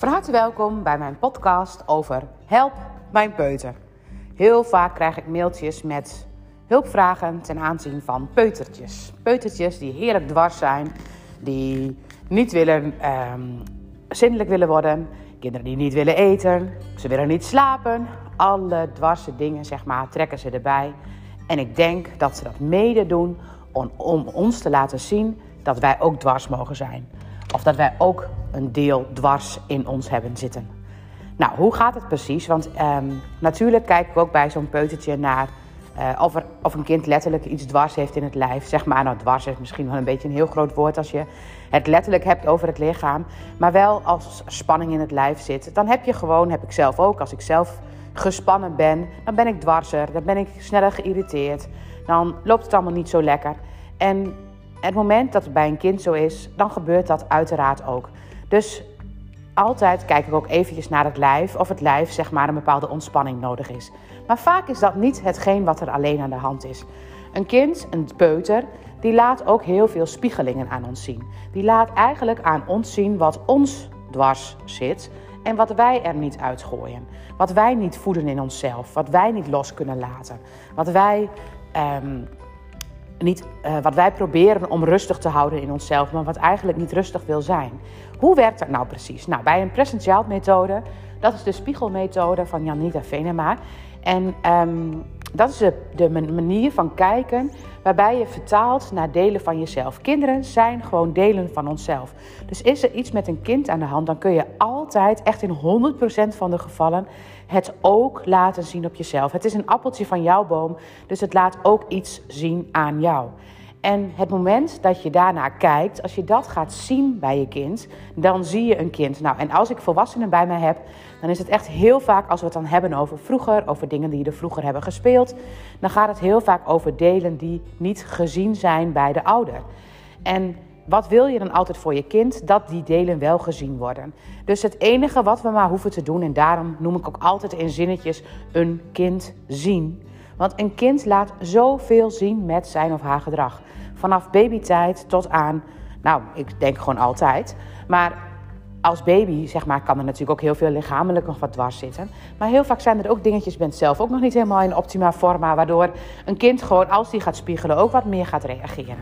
Van harte welkom bij mijn podcast over Help mijn peuter. Heel vaak krijg ik mailtjes met hulpvragen ten aanzien van peutertjes. Peutertjes die heerlijk dwars zijn, die niet willen, um, zindelijk willen worden, kinderen die niet willen eten, ze willen niet slapen. Alle dwarse dingen, zeg maar, trekken ze erbij. En ik denk dat ze dat mede doen om, om ons te laten zien dat wij ook dwars mogen zijn. Of dat wij ook een deel dwars in ons hebben zitten. Nou, hoe gaat het precies? Want um, natuurlijk kijk ik ook bij zo'n peutertje naar uh, of, er, of een kind letterlijk iets dwars heeft in het lijf. Zeg maar, nou dwars is misschien wel een beetje een heel groot woord als je het letterlijk hebt over het lichaam. Maar wel als spanning in het lijf zit. Dan heb je gewoon, heb ik zelf ook, als ik zelf gespannen ben, dan ben ik dwarser, dan ben ik sneller geïrriteerd. Dan loopt het allemaal niet zo lekker. En het moment dat het bij een kind zo is, dan gebeurt dat uiteraard ook. Dus altijd kijk ik ook eventjes naar het lijf of het lijf zeg maar een bepaalde ontspanning nodig is. Maar vaak is dat niet hetgeen wat er alleen aan de hand is. Een kind, een peuter, die laat ook heel veel spiegelingen aan ons zien. Die laat eigenlijk aan ons zien wat ons dwars zit en wat wij er niet uitgooien. Wat wij niet voeden in onszelf, wat wij niet los kunnen laten. Wat wij um, niet, uh, wat wij proberen om rustig te houden in onszelf, maar wat eigenlijk niet rustig wil zijn. Hoe werkt dat nou precies? Nou, bij een present methode, dat is de spiegelmethode van Janita Venema. En um, dat is de, manier van kijken waarbij je vertaalt naar delen van jezelf. Kinderen zijn gewoon delen van onszelf. Dus is er iets met een kind aan de hand, dan kun je altijd, echt in 100% van de gevallen, het ook laten zien op jezelf. Het is een appeltje van jouw boom, dus het laat ook iets zien aan jou. En het moment dat je daarnaar kijkt, als je dat gaat zien bij je kind, dan zie je een kind. Nou, en als ik volwassenen bij mij heb, dan is het echt heel vaak, als we het dan hebben over vroeger, over dingen die er vroeger hebben gespeeld, dan gaat het heel vaak over delen die niet gezien zijn bij de ouder. En wat wil je dan altijd voor je kind? Dat die delen wel gezien worden. Dus het enige wat we maar hoeven te doen, en daarom noem ik ook altijd in zinnetjes een kind zien. Want een kind laat zoveel zien met zijn of haar gedrag. Vanaf babytijd tot aan, nou, ik denk gewoon altijd. Maar als baby, zeg maar, kan er natuurlijk ook heel veel lichamelijk nog wat dwars zitten. Maar heel vaak zijn er ook dingetjes, bent zelf ook nog niet helemaal in optima forma. Waardoor een kind gewoon, als die gaat spiegelen, ook wat meer gaat reageren.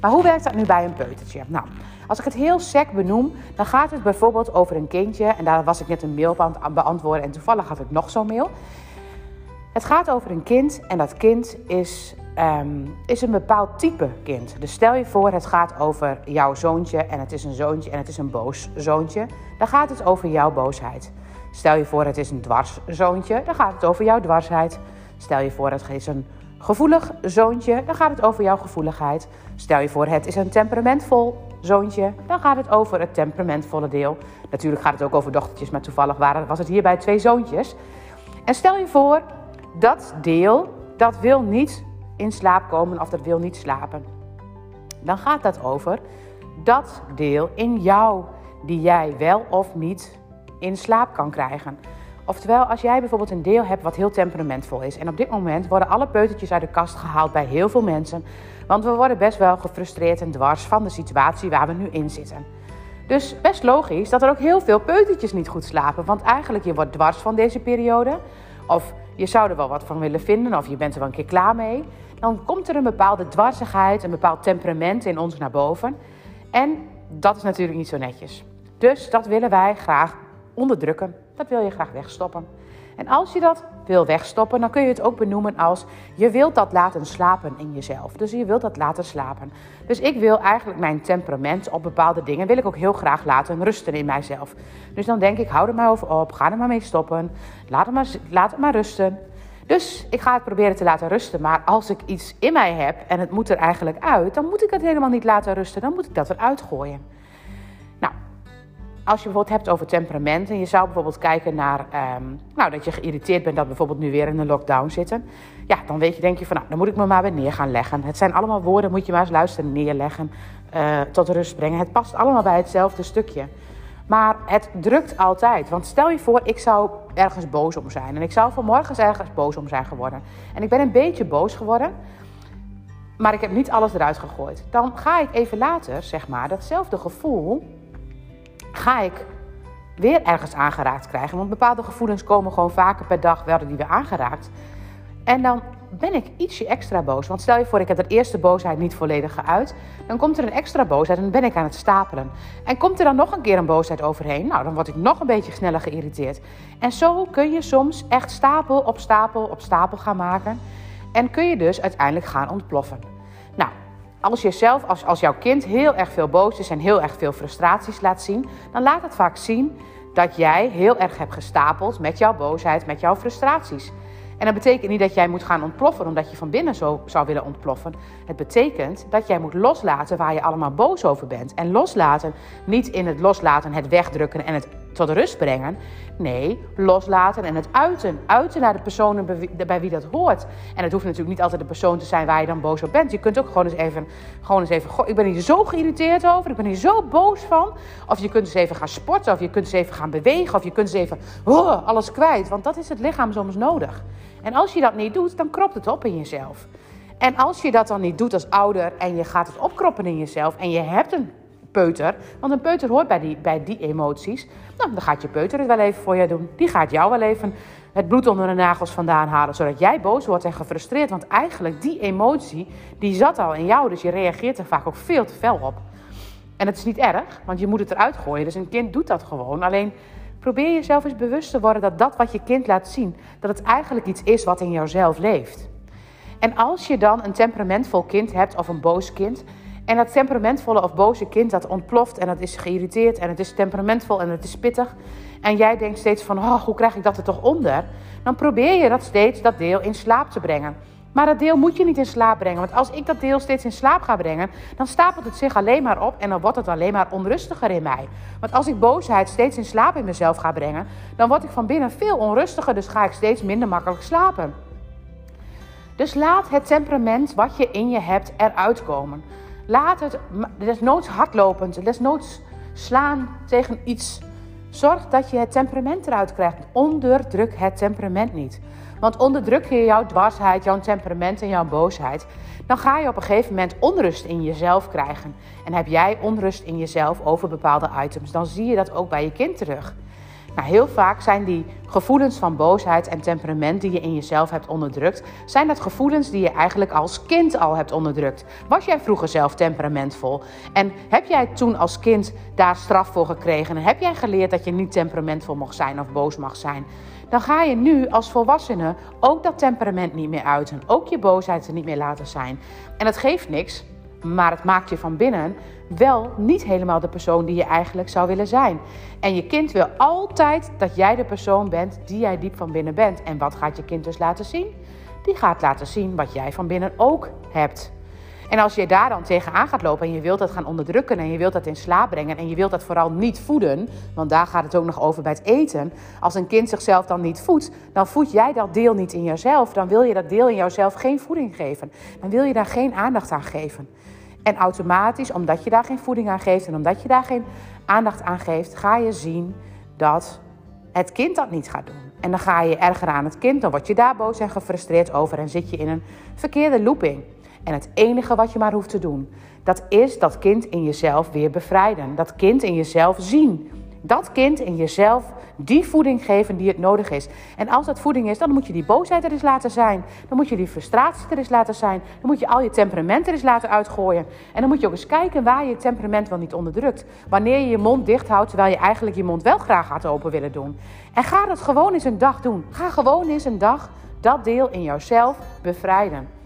Maar hoe werkt dat nu bij een peutertje? Nou, als ik het heel sec benoem, dan gaat het bijvoorbeeld over een kindje. En daar was ik net een mail aan beantwoorden en toevallig had ik nog zo'n mail. Het gaat over een kind en dat kind is, um, is een bepaald type kind. Dus stel je voor, het gaat over jouw zoontje en het is een zoontje en het is een boos zoontje. Dan gaat het over jouw boosheid. Stel je voor, het is een dwars zoontje, dan gaat het over jouw dwarsheid. Stel je voor, het is een gevoelig zoontje, dan gaat het over jouw gevoeligheid. Stel je voor, het is een temperamentvol zoontje, dan gaat het over het temperamentvolle deel. Natuurlijk gaat het ook over dochtertjes, maar toevallig waren, was het hierbij twee zoontjes. En stel je voor, dat deel, dat wil niet in slaap komen of dat wil niet slapen. Dan gaat dat over dat deel in jou die jij wel of niet in slaap kan krijgen. Oftewel, als jij bijvoorbeeld een deel hebt wat heel temperamentvol is. En op dit moment worden alle peutertjes uit de kast gehaald bij heel veel mensen. Want we worden best wel gefrustreerd en dwars van de situatie waar we nu in zitten. Dus best logisch dat er ook heel veel peutertjes niet goed slapen. Want eigenlijk je wordt dwars van deze periode. Of je zou er wel wat van willen vinden of je bent er wel een keer klaar mee. Dan komt er een bepaalde dwarsigheid, een bepaald temperament in ons naar boven. En dat is natuurlijk niet zo netjes. Dus dat willen wij graag onderdrukken. Dat wil je graag wegstoppen. En als je dat wil wegstoppen, dan kun je het ook benoemen als je wilt dat laten slapen in jezelf. Dus je wilt dat laten slapen. Dus ik wil eigenlijk mijn temperament op bepaalde dingen wil ik ook heel graag laten rusten in mijzelf. Dus dan denk ik, hou er maar over op, ga er maar mee stoppen, laat het maar, laat het maar rusten. Dus ik ga het proberen te laten rusten. Maar als ik iets in mij heb en het moet er eigenlijk uit, dan moet ik het helemaal niet laten rusten. Dan moet ik dat eruit gooien als je bijvoorbeeld hebt over temperament en je zou bijvoorbeeld kijken naar um, nou, dat je geïrriteerd bent dat bijvoorbeeld nu weer in een lockdown zitten. Ja, dan weet je, denk je van nou, dan moet ik me maar weer neer gaan leggen. Het zijn allemaal woorden, moet je maar eens luisteren, neerleggen, uh, tot rust brengen. Het past allemaal bij hetzelfde stukje. Maar het drukt altijd. Want stel je voor, ik zou ergens boos om zijn. En ik zou vanmorgen ergens boos om zijn geworden. En ik ben een beetje boos geworden. Maar ik heb niet alles eruit gegooid. Dan ga ik even later, zeg maar, datzelfde gevoel ga ik weer ergens aangeraakt krijgen. Want bepaalde gevoelens komen gewoon vaker per dag, werden die weer aangeraakt. En dan ben ik ietsje extra boos. Want stel je voor, ik heb de eerste boosheid niet volledig geuit. Dan komt er een extra boosheid en dan ben ik aan het stapelen. En komt er dan nog een keer een boosheid overheen? Nou, dan word ik nog een beetje sneller geïrriteerd. En zo kun je soms echt stapel op stapel op stapel gaan maken. En kun je dus uiteindelijk gaan ontploffen. Nou, als je zelf, als, als jouw kind heel erg veel boos is en heel erg veel frustraties laat zien, dan laat het vaak zien dat jij heel erg hebt gestapeld met jouw boosheid, met jouw frustraties. En dat betekent niet dat jij moet gaan ontploffen omdat je van binnen zo zou willen ontploffen. Het betekent dat jij moet loslaten waar je allemaal boos over bent. En loslaten, niet in het loslaten, het wegdrukken en het tot rust brengen. Nee, loslaten en het uiten. Uiten naar de personen bij wie dat hoort. En het hoeft natuurlijk niet altijd de persoon te zijn waar je dan boos op bent. Je kunt ook gewoon eens even, gewoon eens even, ik ben hier zo geïrriteerd over, ik ben hier zo boos van. Of je kunt eens even gaan sporten, of je kunt eens even gaan bewegen, of je kunt eens even oh, alles kwijt. Want dat is het lichaam soms nodig. En als je dat niet doet, dan kropt het op in jezelf. En als je dat dan niet doet als ouder en je gaat het opkroppen in jezelf en je hebt een peuter, want een peuter hoort bij die, bij die emoties, nou, dan gaat je peuter het wel even voor je doen. Die gaat jou wel even het bloed onder de nagels vandaan halen, zodat jij boos wordt en gefrustreerd. Want eigenlijk die emotie, die zat al in jou, dus je reageert er vaak ook veel te fel op. En het is niet erg, want je moet het eruit gooien. Dus een kind doet dat gewoon. Alleen probeer jezelf eens bewust te worden dat dat wat je kind laat zien, dat het eigenlijk iets is wat in jouzelf leeft. En als je dan een temperamentvol kind hebt of een boos kind, en dat temperamentvolle of boze kind dat ontploft en dat is geïrriteerd en het is temperamentvol en het is pittig. En jij denkt steeds van, oh, hoe krijg ik dat er toch onder? Dan probeer je dat steeds, dat deel, in slaap te brengen. Maar dat deel moet je niet in slaap brengen. Want als ik dat deel steeds in slaap ga brengen, dan stapelt het zich alleen maar op en dan wordt het alleen maar onrustiger in mij. Want als ik boosheid steeds in slaap in mezelf ga brengen, dan word ik van binnen veel onrustiger, dus ga ik steeds minder makkelijk slapen. Dus laat het temperament wat je in je hebt eruit komen. Laat het desnoods hardlopend, desnoods slaan tegen iets. Zorg dat je het temperament eruit krijgt. Onderdruk het temperament niet. Want onderdruk je jouw dwarsheid, jouw temperament en jouw boosheid, dan ga je op een gegeven moment onrust in jezelf krijgen. En heb jij onrust in jezelf over bepaalde items, dan zie je dat ook bij je kind terug. Nou, heel vaak zijn die gevoelens van boosheid en temperament die je in jezelf hebt onderdrukt, zijn dat gevoelens die je eigenlijk als kind al hebt onderdrukt. Was jij vroeger zelf temperamentvol? En heb jij toen als kind daar straf voor gekregen? En heb jij geleerd dat je niet temperamentvol mag zijn of boos mag zijn? Dan ga je nu als volwassene ook dat temperament niet meer uiten. Ook je boosheid er niet meer laten zijn. En dat geeft niks, maar het maakt je van binnen wel niet helemaal de persoon die je eigenlijk zou willen zijn. En je kind wil altijd dat jij de persoon bent die jij diep van binnen bent. En wat gaat je kind dus laten zien? Die gaat laten zien wat jij van binnen ook hebt. En als je daar dan tegenaan gaat lopen en je wilt dat gaan onderdrukken en je wilt dat in slaap brengen en je wilt dat vooral niet voeden, want daar gaat het ook nog over bij het eten. Als een kind zichzelf dan niet voedt, dan voed jij dat deel niet in jezelf. Dan wil je dat deel in jouzelf geen voeding geven. Dan wil je daar geen aandacht aan geven. En automatisch, omdat je daar geen voeding aan geeft en omdat je daar geen aandacht aan geeft, ga je zien dat het kind dat niet gaat doen. En dan ga je erger aan het kind, dan word je daar boos en gefrustreerd over en zit je in een verkeerde looping. En het enige wat je maar hoeft te doen, dat is dat kind in jezelf weer bevrijden. Dat kind in jezelf zien. Dat kind in jezelf die voeding geven die het nodig is. En als dat voeding is, dan moet je die boosheid er eens laten zijn. Dan moet je die frustratie er eens laten zijn. Dan moet je al je temperament er eens laten uitgooien. En dan moet je ook eens kijken waar je temperament wel niet onderdrukt. Wanneer je je mond dicht houdt, terwijl je eigenlijk je mond wel graag had open willen doen. En ga dat gewoon eens een dag doen. Ga gewoon eens een dag dat deel in jouzelf bevrijden.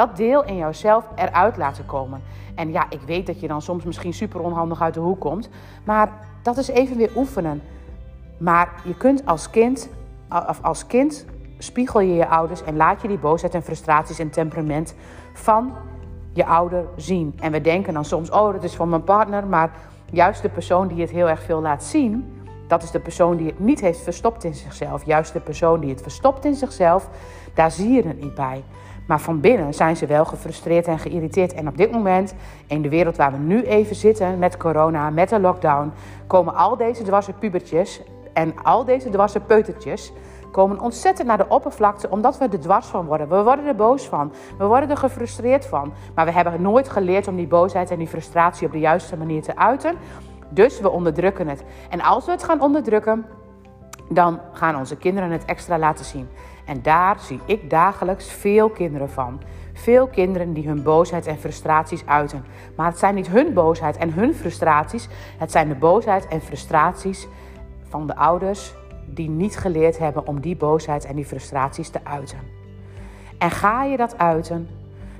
Dat deel in jouzelf eruit laten komen. En ja, ik weet dat je dan soms misschien super onhandig uit de hoek komt. Maar dat is even weer oefenen. Maar je kunt als kind, of als kind spiegel je je ouders en laat je die boosheid en frustraties en temperament van je ouder zien. En we denken dan soms, oh, dat is van mijn partner. Maar juist de persoon die het heel erg veel laat zien, dat is de persoon die het niet heeft verstopt in zichzelf. Juist de persoon die het verstopt in zichzelf, daar zie je het niet bij. Maar van binnen zijn ze wel gefrustreerd en geïrriteerd. En op dit moment, in de wereld waar we nu even zitten, met corona, met de lockdown, komen al deze dwarse pubertjes en al deze dwarse peutertjes komen ontzettend naar de oppervlakte omdat we er dwars van worden. We worden er boos van. We worden er gefrustreerd van. Maar we hebben nooit geleerd om die boosheid en die frustratie op de juiste manier te uiten. Dus we onderdrukken het. En als we het gaan onderdrukken, dan gaan onze kinderen het extra laten zien. En daar zie ik dagelijks veel kinderen van. Veel kinderen die hun boosheid en frustraties uiten. Maar het zijn niet hun boosheid en hun frustraties. Het zijn de boosheid en frustraties van de ouders die niet geleerd hebben om die boosheid en die frustraties te uiten. En ga je dat uiten,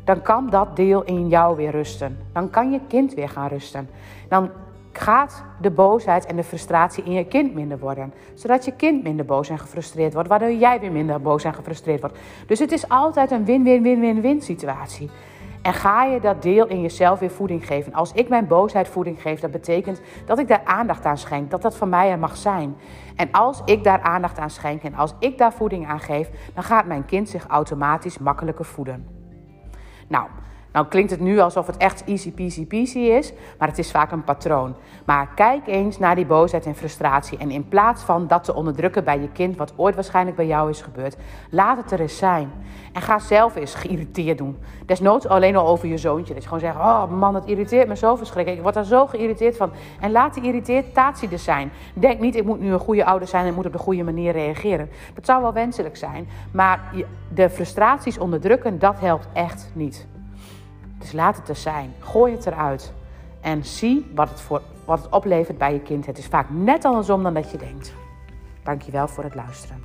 dan kan dat deel in jou weer rusten. Dan kan je kind weer gaan rusten. Dan gaat de boosheid en de frustratie in je kind minder worden. Zodat je kind minder boos en gefrustreerd wordt, waardoor jij weer minder boos en gefrustreerd wordt. Dus het is altijd een win-win-win-win-win situatie. En ga je dat deel in jezelf weer voeding geven. Als ik mijn boosheid voeding geef, dat betekent dat ik daar aandacht aan schenk. Dat dat van mij er mag zijn. En als ik daar aandacht aan schenk en als ik daar voeding aan geef, dan gaat mijn kind zich automatisch makkelijker voeden. Nou, nou klinkt het nu alsof het echt easy peasy peasy is, maar het is vaak een patroon. Maar kijk eens naar die boosheid en frustratie en in plaats van dat te onderdrukken bij je kind, wat ooit waarschijnlijk bij jou is gebeurd, laat het er eens zijn. En ga zelf eens geïrriteerd doen. Desnoods alleen al over je zoontje. Dat je gewoon zegt, oh man, het irriteert me zo verschrikkelijk. Ik word daar zo geïrriteerd van. En laat die irritatie er zijn. Denk niet, ik moet nu een goede ouder zijn en moet op de goede manier reageren. Dat zou wel wenselijk zijn, maar de frustraties onderdrukken, dat helpt echt niet. Dus laat het er zijn. Gooi het eruit. En zie wat het, voor, wat het oplevert bij je kind. Het is vaak net andersom dan dat je denkt. Dankjewel voor het luisteren.